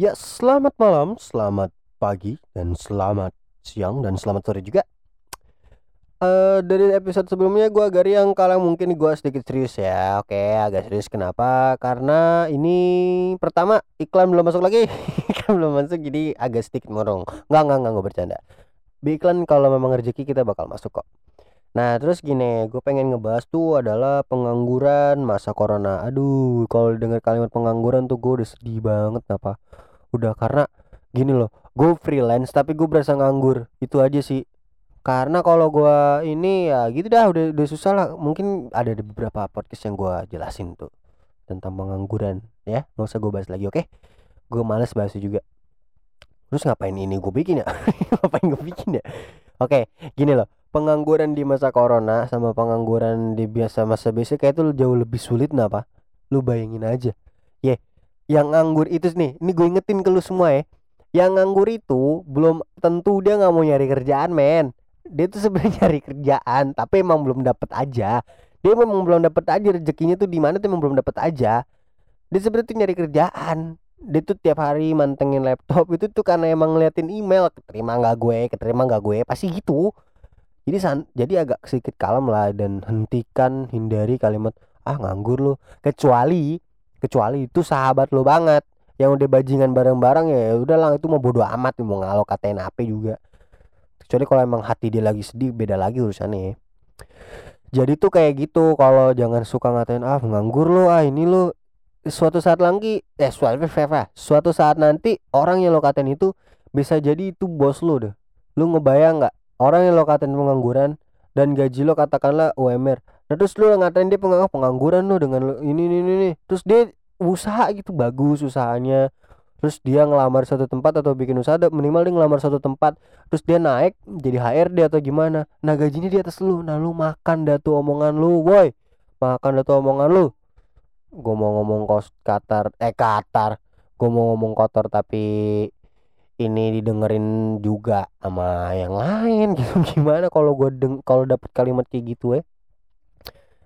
Ya, selamat malam, selamat pagi, dan selamat siang, dan selamat sore juga. Eh dari episode sebelumnya gue agak riang kalau mungkin gue sedikit serius ya. Oke, agak serius kenapa? Karena ini pertama iklan belum masuk lagi, iklan belum masuk jadi agak sedikit morong. Nggak nggak nggak gue bercanda. Di iklan kalau memang rezeki kita bakal masuk kok. Nah terus gini, gue pengen ngebahas tuh adalah pengangguran masa corona. Aduh, kalau dengar kalimat pengangguran tuh gue udah sedih banget apa? Udah karena gini loh, gue freelance tapi gue berasa nganggur. Itu aja sih. Karena kalau gua ini ya gitu dah udah udah susah lah. Mungkin ada beberapa podcast yang gua jelasin tuh tentang pengangguran ya. Nggak usah gue bahas lagi, oke? Gue males bahasnya juga. Terus ngapain ini gue bikin ya? ngapain gue bikin ya? Oke, gini loh. Pengangguran di masa corona sama pengangguran di biasa masa biasa kayak itu jauh lebih sulit kenapa? Lu bayangin aja. Yang nganggur itu nih, ini gue ingetin ke lu semua ya. Yang nganggur itu belum tentu dia nggak mau nyari kerjaan, men. Dia tuh sebenarnya nyari kerjaan tapi emang belum dapat aja. Dia memang belum dapat aja rezekinya tuh di mana tuh emang belum dapat aja. Dia sebenarnya tuh nyari kerjaan. Dia tuh tiap hari mantengin laptop itu tuh karena emang ngeliatin email keterima nggak gue keterima nggak gue pasti gitu. Jadi san jadi agak sedikit kalem lah dan hentikan hindari kalimat ah nganggur lo kecuali kecuali itu sahabat lo banget yang udah bajingan bareng-bareng ya udah lah itu mau bodo amat mau ngalok katain apa juga. Kecuali kalau emang hati dia lagi sedih beda lagi urusannya jadi tuh kayak gitu kalau jangan suka ngatain ah nganggur lo ah ini lo. Suatu saat lagi eh suatu suatu saat nanti orang yang lo katain itu bisa jadi itu bos lo deh. Lu ngebayang nggak? Orang yang lo katain pengangguran dan gaji lo katakanlah UMR nah terus lu ngatain dia pengangguran lo dengan lo ini ini ini terus dia usaha gitu bagus usahanya. Terus dia ngelamar satu tempat atau bikin usaha minimal dia ngelamar satu tempat. Terus dia naik jadi HRD atau gimana. Nah gajinya di atas lu. Nah lu makan dah tuh omongan lu woi. Makan dah tuh omongan lu. Gue mau ngomong kos Qatar eh Qatar. Gue mau ngomong kotor tapi ini didengerin juga sama yang lain. Gitu gimana kalau gue deng kalau dapet kalimat kayak gitu ya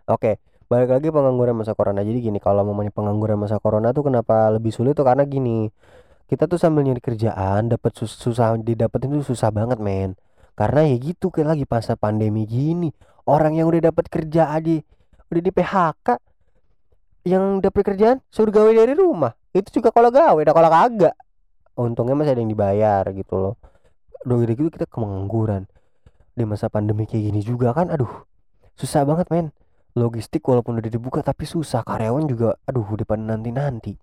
oke balik lagi pengangguran masa corona. Jadi gini kalau mamanya pengangguran masa corona tuh kenapa lebih sulit tuh? Karena gini kita tuh sambil nyari kerjaan dapat sus susah didapetin tuh susah banget men. Karena ya gitu kayak lagi masa pandemi gini orang yang udah dapat kerja aja udah di PHK yang dapat kerjaan suruh gawe dari rumah. Itu juga kalau gawe dah kalau kagak untungnya masih ada yang dibayar gitu loh. Udah gitu kita kemangguran di masa pandemi kayak gini juga kan aduh susah banget men logistik walaupun udah dibuka tapi susah. Karyawan juga aduh pada nanti-nanti.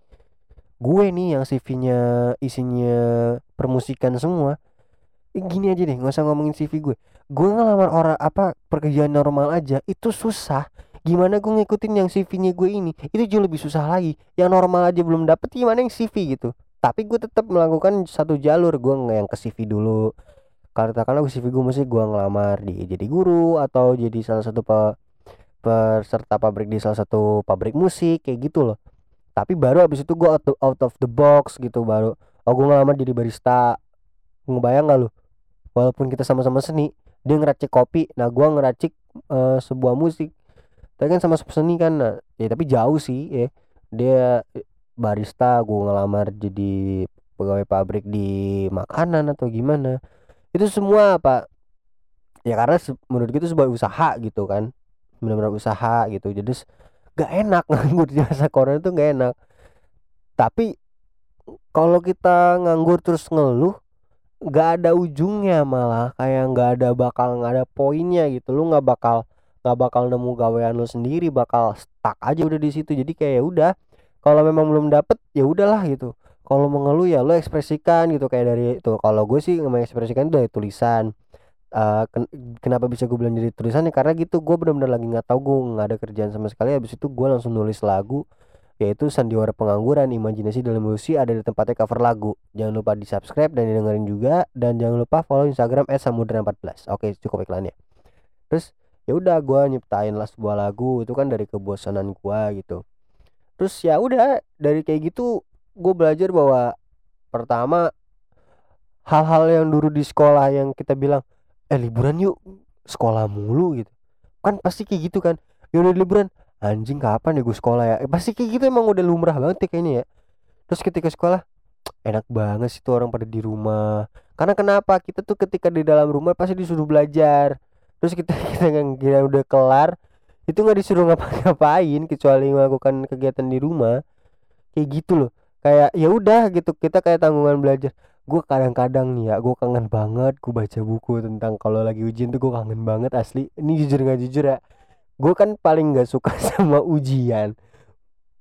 Gue nih yang CV-nya isinya permusikan semua eh, gini aja deh nggak usah ngomongin CV gue. Gue ngelamar orang apa pekerjaan normal aja itu susah. Gimana gue ngikutin yang CV-nya gue ini? Itu jauh lebih susah lagi. Yang normal aja belum dapet gimana yang CV gitu? Tapi gue tetap melakukan satu jalur. Gue nggak yang ke CV dulu. Katakanlah CV gue mesti gue ngelamar di jadi guru atau jadi salah satu pe peserta pabrik di salah satu pabrik musik kayak gitu loh. Tapi baru abis itu gue out, out of the box gitu baru oh gue ngelamar jadi barista. Ngebayang gak lu? Walaupun kita sama-sama seni dia ngeracik kopi nah gue ngeracik uh, sebuah musik. Tapi kan sama seni kan nah, ya tapi jauh sih ya. Dia barista gue ngelamar jadi pegawai pabrik di makanan atau gimana. Itu semua apa ya karena menurut gue itu sebuah usaha gitu kan benar-benar usaha gitu. Jadi gak enak nganggur di masa corona itu gak enak. Tapi kalau kita nganggur terus ngeluh gak ada ujungnya malah. Kayak nggak ada bakal nggak ada poinnya gitu. Lu nggak bakal nggak bakal nemu gawean lu sendiri bakal stuck aja udah di situ. Jadi kayak ya udah kalau memang belum dapet ya udahlah gitu. Kalau mengeluh ya lo ekspresikan gitu. Kayak dari itu kalau gue sih mengekspresikan dari tulisan uh, ken kenapa bisa gue bilang jadi tulisannya karena gitu gue benar-benar lagi nggak tahu gue nggak ada kerjaan sama sekali. Habis itu gue langsung nulis lagu yaitu sandiwara pengangguran imajinasi dalam musik ada di tempatnya cover lagu. Jangan lupa di subscribe dan didengerin juga dan jangan lupa follow instagram @samudra14 oke cukup iklannya. Terus ya udah gue nyiptain lah sebuah lagu itu kan dari kebosanan gue gitu. Terus ya udah dari kayak gitu gue belajar bahwa pertama hal-hal yang dulu di sekolah yang kita bilang eh liburan yuk sekolah mulu gitu. Kan pasti kayak gitu kan. Ya udah liburan. Anjing kapan ya gue sekolah ya? Eh, pasti kayak gitu emang udah lumrah banget ya kayaknya ya. Terus ketika sekolah enak banget sih tuh orang pada di rumah. Karena kenapa? Kita tuh ketika di dalam rumah pasti disuruh belajar. Terus kita kita yang kita udah kelar itu nggak disuruh ngapa-ngapain kecuali melakukan kegiatan di rumah. Kayak gitu loh. Kayak ya udah gitu. Kita kayak tanggungan belajar gue kadang-kadang nih ya gue kangen banget gue baca buku tentang kalau lagi ujian tuh gue kangen banget asli. Ini jujur nggak jujur ya gue kan paling nggak suka sama ujian.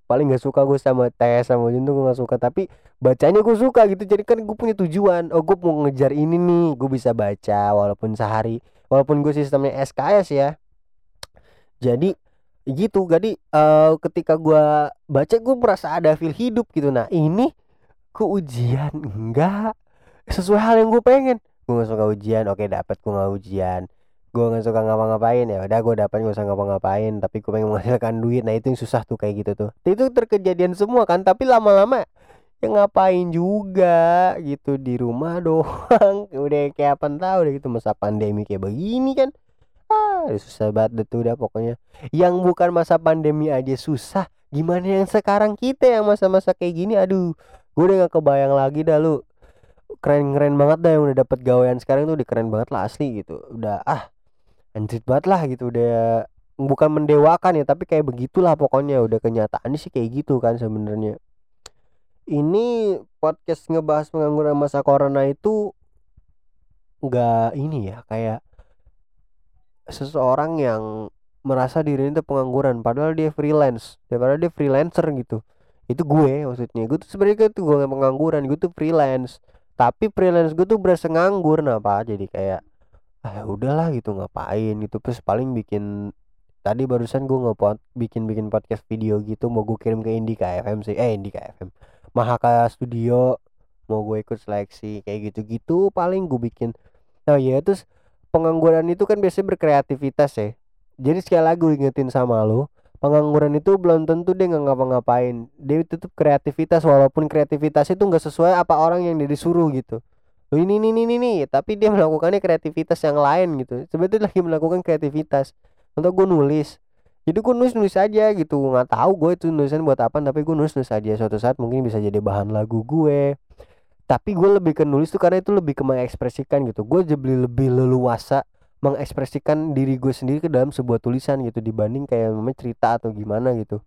Paling nggak suka gue sama tes sama ujian tuh gue nggak suka. Tapi bacanya gue suka gitu jadi kan gue punya tujuan. Oh gue mau ngejar ini nih gue bisa baca walaupun sehari walaupun gue sistemnya SKS ya. Jadi gitu. Jadi uh, ketika gue baca gue merasa ada feel hidup gitu. Nah ini ke ujian enggak. Sesuai hal yang gue pengen. Gue nggak suka ujian. Oke dapat gue nggak ujian. Gue nggak suka ngapa-ngapain. Ya udah gue dapat gue usah ngapa-ngapain. Tapi gue pengen menghasilkan duit. Nah itu yang susah tuh kayak gitu tuh. Itu terkejadian semua kan. Tapi lama-lama ya ngapain juga gitu. Di rumah doang. Udah kayak apa tahu deh gitu. Masa pandemi kayak begini kan? Ah susah banget tuh udah pokoknya. Yang bukan masa pandemi aja susah gimana yang sekarang kita yang masa-masa kayak gini? Aduh gue udah gak kebayang lagi dah lu. Keren-keren banget dah yang udah dapat gawean sekarang tuh udah keren banget lah asli gitu. Udah ah anjir banget lah gitu udah bukan mendewakan ya tapi kayak begitulah pokoknya udah kenyataan sih kayak gitu kan sebenarnya. Ini podcast ngebahas pengangguran masa corona itu nggak ini ya kayak seseorang yang merasa diri itu pengangguran padahal dia freelance daripada dia freelancer gitu itu gue maksudnya. Gue tuh sebenarnya tuh gue pengangguran. Gue tuh freelance. Tapi freelance gue tuh berasa nganggur. Nah apa jadi kayak ah ya udahlah gitu. Ngapain? Gitu. Terus paling bikin tadi barusan gue ngepot bikin bikin podcast video gitu. Mau gue kirim ke Indika FM sih. Eh Indika FM Mahaka Studio. Mau gue ikut seleksi kayak gitu-gitu paling gue bikin. Nah ya terus pengangguran itu kan biasanya berkreativitas ya. Jadi sekali lagi gue ingetin sama lo pengangguran itu belum tentu dia nggak ngapa-ngapain. Dia tetap kreativitas walaupun kreativitas itu nggak sesuai apa orang yang disuruh gitu. Ini ini ini ini tapi dia melakukannya kreativitas yang lain gitu. Sebetulnya lagi melakukan kreativitas. Untuk gue nulis. Jadi gue nulis nulis aja gitu. Nggak tahu gue itu nulisan buat apa tapi gue nulis nulis aja. Suatu saat mungkin bisa jadi bahan lagu gue tapi gue lebih ke nulis tuh karena itu lebih ke mengekspresikan gitu. Gue jadi lebih leluasa mengekspresikan diri gue sendiri ke dalam sebuah tulisan gitu dibanding kayak namanya cerita atau gimana gitu.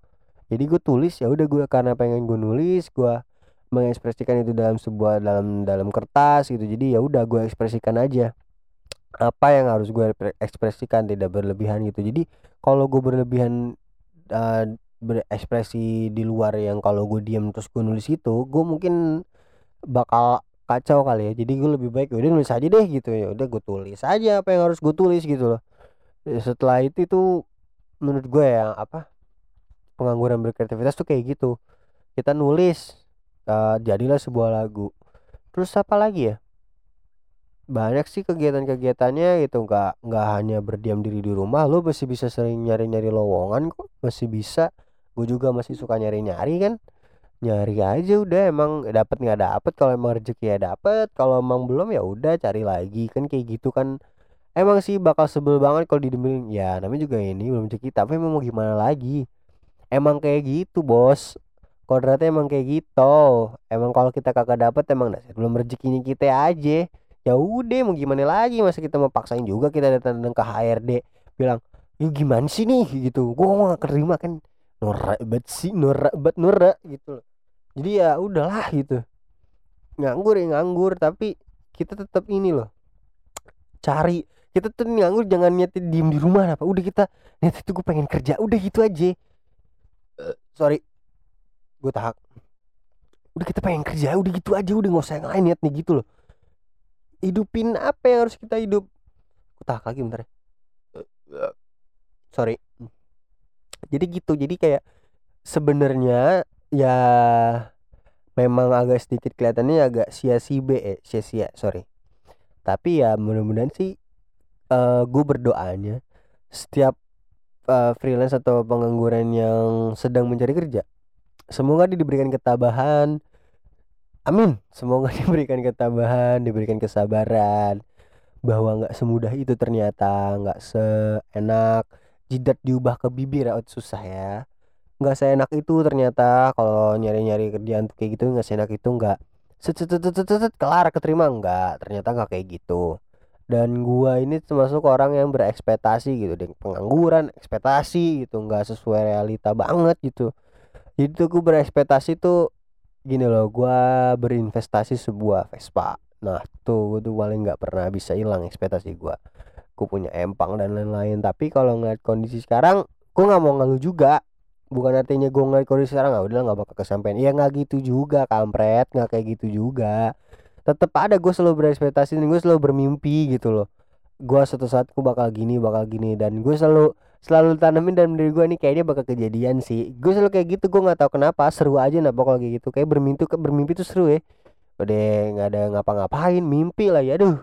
Jadi gue tulis ya udah gue karena pengen gue nulis gue mengekspresikan itu dalam sebuah dalam dalam kertas gitu. Jadi ya udah gue ekspresikan aja apa yang harus gue ekspresikan tidak berlebihan gitu. Jadi kalau gue berlebihan uh, berekspresi di luar yang kalau gue diam terus gue nulis itu gue mungkin bakal kacau kali ya. Jadi gue lebih baik udah nulis aja deh gitu. Ya udah gue tulis aja apa yang harus gue tulis gitu loh. Ya, setelah itu itu menurut gue ya apa pengangguran berkreativitas tuh kayak gitu. Kita nulis uh, jadilah sebuah lagu. Terus apa lagi ya? Banyak sih kegiatan-kegiatannya gitu. Nggak nggak hanya berdiam diri di rumah. Lo masih bisa sering nyari-nyari lowongan kok. Masih bisa. Gue juga masih suka nyari-nyari kan nyari aja udah emang dapat nggak dapet. Kalau emang rezeki ya dapet kalau emang belum ya udah cari lagi. Kan kayak gitu kan. Emang sih bakal sebel banget kalau didemin ya namanya juga ini belum rezeki. Tapi emang mau gimana lagi? Emang kayak gitu bos. Kodratnya emang kayak gitu. Emang kalau kita kagak dapet emang belum rezekinya kita aja. Ya udah mau gimana lagi? Masa kita mau paksain juga kita datang ke HRD bilang yuk gimana sih nih? Gitu. Gua gak terima kan? Norak banget sih norak banget norak gitu jadi ya udahlah gitu. Nganggur ya nganggur tapi kita tetap ini loh. Cari kita tuh nganggur jangan niat diem di rumah apa udah kita niat itu gue pengen kerja udah gitu aja. Uh, sorry. Gue tahak. Udah kita pengen kerja udah gitu aja udah nggak usah yang lain niat nih gitu loh. Hidupin apa yang harus kita hidup? Gue tahak lagi bentar ya. Sorry. Jadi gitu jadi kayak sebenarnya ya memang agak sedikit kelihatannya agak sia-sia eh sia-sia sorry. Tapi ya mudah-mudahan sih uh, gue berdoanya setiap uh, freelance atau pengangguran yang sedang mencari kerja semoga diberikan ketabahan. Amin. Semoga diberikan ketabahan diberikan kesabaran bahwa nggak semudah itu ternyata nggak seenak jidat diubah ke bibir ya susah ya nggak seenak itu ternyata. Kalau nyari-nyari kerjaan kayak gitu nggak seenak itu nggak set kelar keterima. Enggak ternyata enggak kayak gitu. Dan gua ini termasuk orang yang berekspektasi gitu dengan pengangguran ekspektasi gitu nggak sesuai realita banget gitu. Jadi tuh gue berekspektasi tuh gini loh gua berinvestasi sebuah Vespa. Nah tuh gue tuh paling nggak pernah bisa hilang ekspektasi gua. Gue punya empang dan lain-lain. Tapi kalau ngeliat kondisi sekarang gue nggak mau ngeluh juga bukan artinya gue ngeliat kondisi sekarang nggak udah nggak bakal kesampaian. Iya nggak gitu juga kampret nggak kayak gitu juga. Tetap ada gue selalu berekspektasi dan gue selalu bermimpi gitu loh. Gue suatu saat gue bakal gini bakal gini dan gue selalu selalu tanamin dalam diri gue nih kayaknya bakal kejadian sih. Gue selalu kayak gitu gue nggak tahu kenapa seru aja nah pokoknya kayak gitu. Kayak bermimpi bermimpi tuh seru ya. Udah nggak ada ngapa-ngapain mimpi lah ya aduh.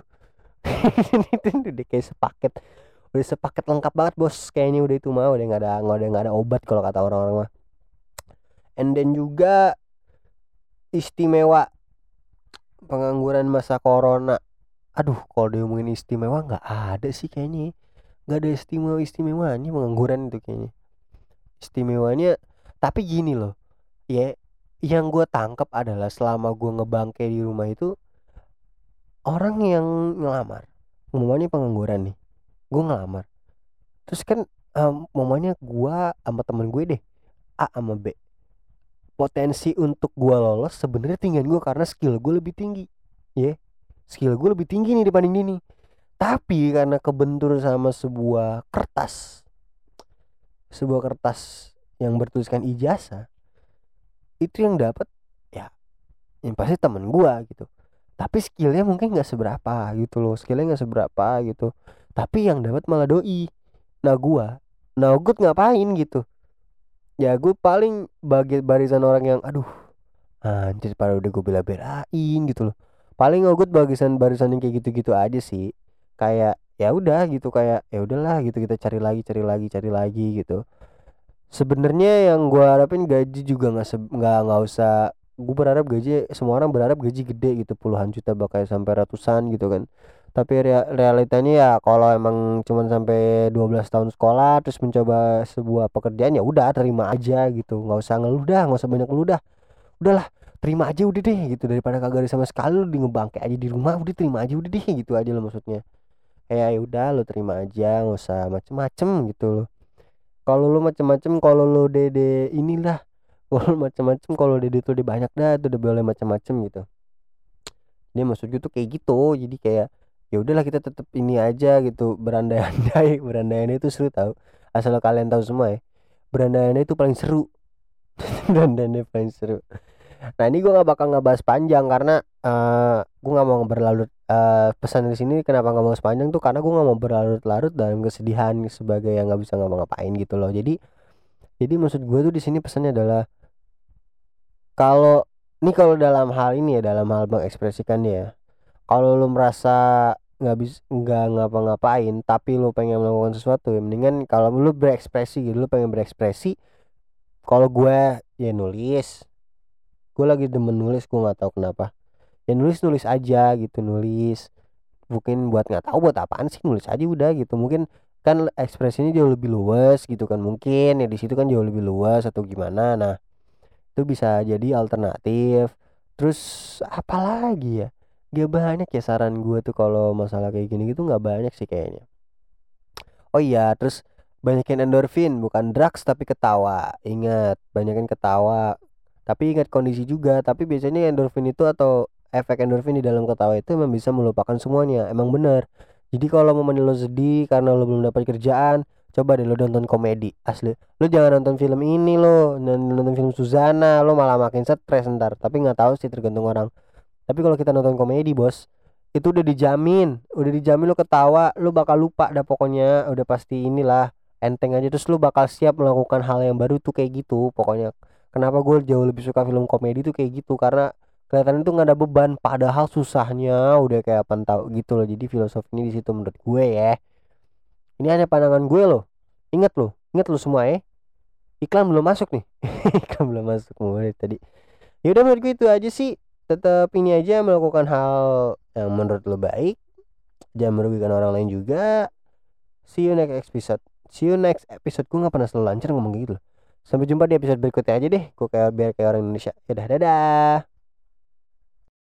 Itu udah kayak sepaket udah sepaket lengkap banget bos. Kayaknya udah itu mah udah nggak ada nggak ada nggak ada obat kalau kata orang-orang mah. And then juga istimewa pengangguran masa corona. Aduh kalau diomongin istimewa nggak ada sih kayaknya. Nggak ada istimewa istimewanya pengangguran itu kayaknya. Istimewanya tapi gini loh. Ya yang gue tangkap adalah selama gue ngebangke di rumah itu orang yang ngelamar umumnya pengangguran nih gue ngelamar. Terus kan um, momennya gue sama temen gue deh A sama B. Potensi untuk gue lolos sebenarnya tinggal gue karena skill gue lebih tinggi ya. Yeah. skill gue lebih tinggi nih dibanding ini tapi karena kebentur sama sebuah kertas sebuah kertas yang bertuliskan ijazah itu yang dapat ya yang pasti temen gue gitu tapi skillnya mungkin nggak seberapa gitu loh skillnya nggak seberapa gitu. Tapi yang dapat malah doi. Nah gua nah gue ngapain gitu? Ya gue paling bagi barisan orang yang aduh anjir pada udah gue bela-belain gitu loh. Paling gue barisan barisan yang kayak gitu-gitu aja sih. Kayak ya udah gitu kayak ya udahlah gitu kita cari lagi cari lagi cari lagi gitu. Sebenarnya yang gue harapin gaji juga nggak nggak nggak usah gue berharap gaji semua orang berharap gaji gede gitu puluhan juta bakal sampai ratusan gitu kan. Tapi realitanya ya kalau emang cuman sampai 12 tahun sekolah terus mencoba sebuah pekerjaan ya udah terima aja gitu. Nggak usah ngeluh dah nggak usah banyak ngeluh dah. Udahlah terima aja udah deh gitu. Daripada kagak ada sama sekali lu di ngebangke aja di rumah udah terima aja udah deh gitu aja lo maksudnya. Kayak ya udah lo terima aja nggak usah macem-macem gitu loh. Kalau lo macem-macem kalau lo dede inilah kalau macem-macem kalau dede tuh udah banyak dah tuh udah boleh macem-macem gitu. Dia maksud gue tuh kayak gitu jadi kayak ya udahlah kita tetap ini aja gitu berandai-andai. Berandai-andai itu seru tau asal kalian tahu semua ya. Berandai-andai itu paling seru. Berandai-andai paling seru. Nah ini gue nggak bakal ngebahas panjang karena uh, eh, gue nggak mau berlarut uh, pesan di sini kenapa nggak mau sepanjang tuh karena gue nggak mau berlarut-larut dalam kesedihan sebagai yang nggak bisa ngapa-ngapain gitu loh. Jadi jadi maksud gue tuh di sini pesannya adalah kalau ini kalau dalam hal ini ya dalam hal mengekspresikan ya. Kalau lu merasa nggak bisa nggak ngapa-ngapain tapi lu pengen melakukan sesuatu ya mendingan kalau lu berekspresi gitu lu pengen berekspresi kalau gue ya nulis. Gue lagi demen nulis gue nggak tahu kenapa. Ya nulis nulis aja gitu nulis. Mungkin buat nggak tahu buat apaan sih nulis aja udah gitu. Mungkin kan ekspresinya jauh lebih luas gitu kan mungkin ya di situ kan jauh lebih luas atau gimana. Nah itu bisa jadi alternatif. Terus apa lagi ya? Gak banyak ya saran gue tuh kalau masalah kayak gini gitu nggak banyak sih kayaknya. Oh iya terus banyakin endorfin bukan drugs tapi ketawa. Ingat banyakin ketawa. Tapi ingat kondisi juga tapi biasanya endorfin itu atau efek endorfin di dalam ketawa itu memang bisa melupakan semuanya. Emang bener jadi kalau mau lo sedih karena lo belum dapat kerjaan coba deh lo nonton komedi asli. Lo jangan nonton film ini lo nonton film Suzana lo malah makin stres ntar. Tapi nggak tahu sih tergantung orang. Tapi kalau kita nonton komedi bos itu udah dijamin. Udah dijamin lu ketawa lu bakal lupa dah pokoknya. Udah pasti inilah enteng aja. Terus lu bakal siap melakukan hal yang baru tuh kayak gitu pokoknya. Kenapa gue jauh lebih suka film komedi tuh kayak gitu? Karena kelihatan itu nggak ada beban padahal susahnya. Udah kayak apa tahu gitu loh. Jadi filosofi ini di situ menurut gue ya ini hanya pandangan gue loh. Ingat loh ingat lo semua ya. Iklan belum masuk nih. Iklan belum masuk mulai tadi. Ya udah menurut gue itu aja sih. Tetap ini aja melakukan hal yang menurut lo baik. Jangan merugikan orang lain juga. See you next episode. See you next episode. Gue nggak pernah selalu lancar ngomong gitu sampai jumpa di episode berikutnya aja deh. Gue kayak biar kayak orang Indonesia. Ya dadah